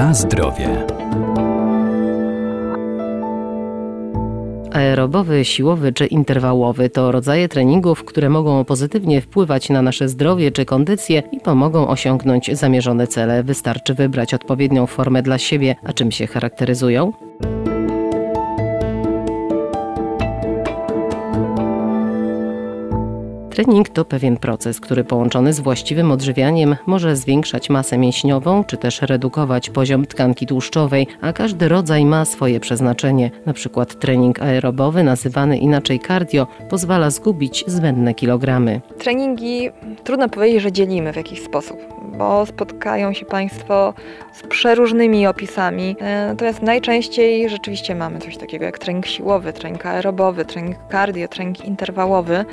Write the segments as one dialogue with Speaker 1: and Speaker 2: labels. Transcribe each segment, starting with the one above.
Speaker 1: Na zdrowie. Aerobowy, siłowy czy interwałowy to rodzaje treningów, które mogą pozytywnie wpływać na nasze zdrowie czy kondycję i pomogą osiągnąć zamierzone cele. Wystarczy wybrać odpowiednią formę dla siebie. A czym się charakteryzują? Trening to pewien proces, który połączony z właściwym odżywianiem może zwiększać masę mięśniową czy też redukować poziom tkanki tłuszczowej, a każdy rodzaj ma swoje przeznaczenie. Na przykład trening aerobowy, nazywany inaczej cardio, pozwala zgubić zbędne kilogramy.
Speaker 2: Treningi trudno powiedzieć, że dzielimy w jakiś sposób, bo spotkają się Państwo z przeróżnymi opisami. E, natomiast najczęściej rzeczywiście mamy coś takiego jak trening siłowy, trening aerobowy, trening cardio, trening interwałowy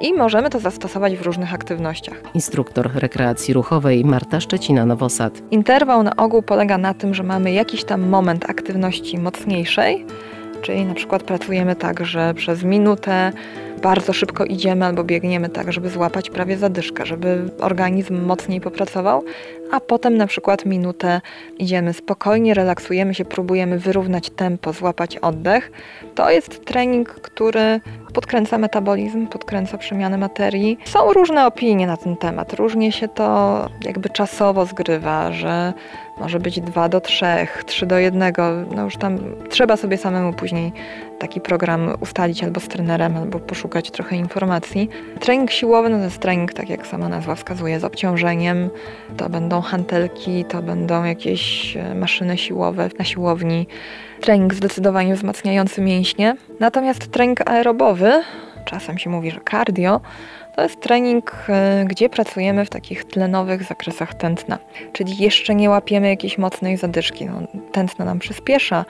Speaker 2: i możemy to zastosować w różnych aktywnościach.
Speaker 1: Instruktor rekreacji ruchowej Marta Szczecina-Nowosad.
Speaker 2: Interwał na ogół polega na tym, że mamy jakiś tam moment aktywności mocniejszej, czyli na przykład pracujemy tak, że przez minutę bardzo szybko idziemy albo biegniemy tak, żeby złapać prawie zadyszkę, żeby organizm mocniej popracował, a potem na przykład minutę idziemy spokojnie, relaksujemy się, próbujemy wyrównać tempo, złapać oddech. To jest trening, który podkręca metabolizm, podkręca przemianę materii. Są różne opinie na ten temat. Różnie się to jakby czasowo zgrywa, że może być 2 do 3, 3 do 1. No już tam trzeba sobie samemu później taki program ustalić albo z trenerem, albo poszukać trochę informacji. Trening siłowy no to jest trening, tak jak sama nazwa wskazuje, z obciążeniem. To będą hantelki, to będą jakieś e, maszyny siłowe na siłowni. Trening zdecydowanie wzmacniający mięśnie. Natomiast trening aerobowy, czasem się mówi, że cardio, to jest trening, e, gdzie pracujemy w takich tlenowych zakresach tętna, czyli jeszcze nie łapiemy jakiejś mocnej zadyszki. No, tętno nam przyspiesza,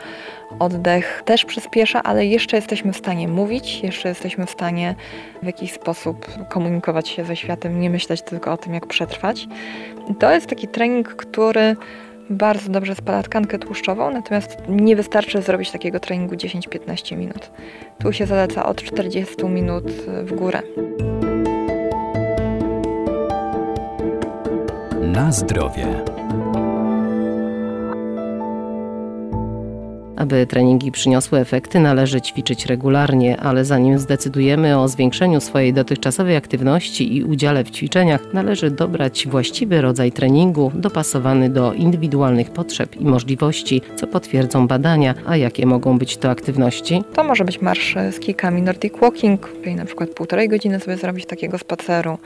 Speaker 2: oddech też przyspiesza, ale jeszcze jesteśmy w stanie mówić, jeszcze jesteśmy w stanie w jakiś sposób komunikować się ze światem, nie myśleć tylko o tym, jak przetrwać. I to jest taki trening, który bardzo dobrze spala tkankę tłuszczową, natomiast nie wystarczy zrobić takiego treningu 10-15 minut. Tu się zaleca od 40 minut w górę.
Speaker 1: Na zdrowie. Aby treningi przyniosły efekty, należy ćwiczyć regularnie, ale zanim zdecydujemy o zwiększeniu swojej dotychczasowej aktywności i udziale w ćwiczeniach, należy dobrać właściwy rodzaj treningu dopasowany do indywidualnych potrzeb i możliwości, co potwierdzą badania. A jakie mogą być to aktywności?
Speaker 2: To może być marsz z kijkami Nordic Walking, czyli na przykład półtorej godziny sobie zrobić takiego spaceru.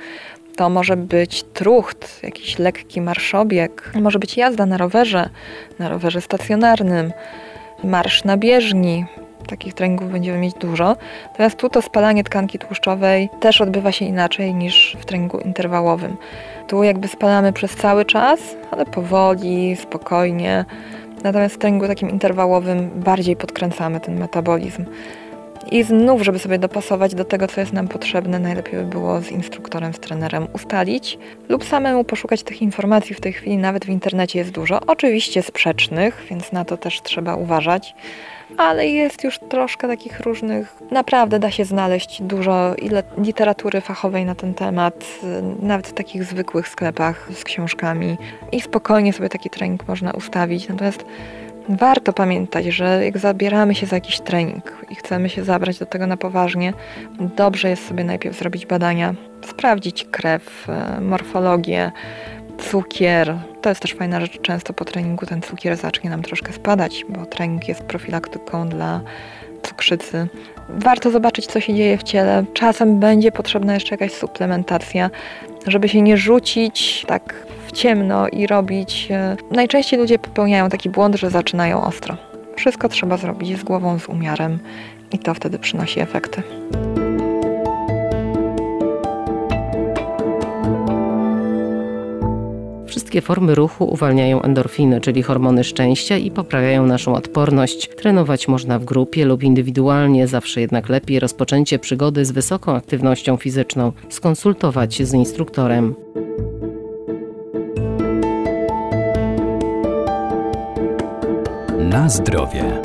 Speaker 2: To może być trucht, jakiś lekki marszobieg, może być jazda na rowerze, na rowerze stacjonarnym, marsz na bieżni. Takich treningów będziemy mieć dużo. Natomiast tu to spalanie tkanki tłuszczowej też odbywa się inaczej niż w treningu interwałowym. Tu jakby spalamy przez cały czas, ale powoli, spokojnie. Natomiast w treningu takim interwałowym bardziej podkręcamy ten metabolizm. I znów, żeby sobie dopasować do tego, co jest nam potrzebne, najlepiej by było z instruktorem, z trenerem ustalić lub samemu poszukać tych informacji. W tej chwili nawet w internecie jest dużo, oczywiście sprzecznych, więc na to też trzeba uważać. Ale jest już troszkę takich różnych. Naprawdę da się znaleźć dużo literatury fachowej na ten temat, nawet w takich zwykłych sklepach z książkami. I spokojnie sobie taki trening można ustawić. Natomiast warto pamiętać, że jak zabieramy się za jakiś trening i chcemy się zabrać do tego na poważnie, dobrze jest sobie najpierw zrobić badania, sprawdzić krew, e, morfologię, cukier. To jest też fajna rzecz. Często po treningu ten cukier zacznie nam troszkę spadać, bo trening jest profilaktyką dla cukrzycy. Warto zobaczyć, co się dzieje w ciele. Czasem będzie potrzebna jeszcze jakaś suplementacja, żeby się nie rzucić tak ciemno i robić. E, najczęściej ludzie popełniają taki błąd, że zaczynają ostro. Wszystko trzeba zrobić z głową, z umiarem i to wtedy przynosi efekty.
Speaker 1: Wszystkie formy ruchu uwalniają endorfiny, czyli hormony szczęścia i poprawiają naszą odporność. Trenować można w grupie lub indywidualnie, zawsze jednak lepiej rozpoczęcie przygody z wysoką aktywnością fizyczną skonsultować z instruktorem. Na zdrowie.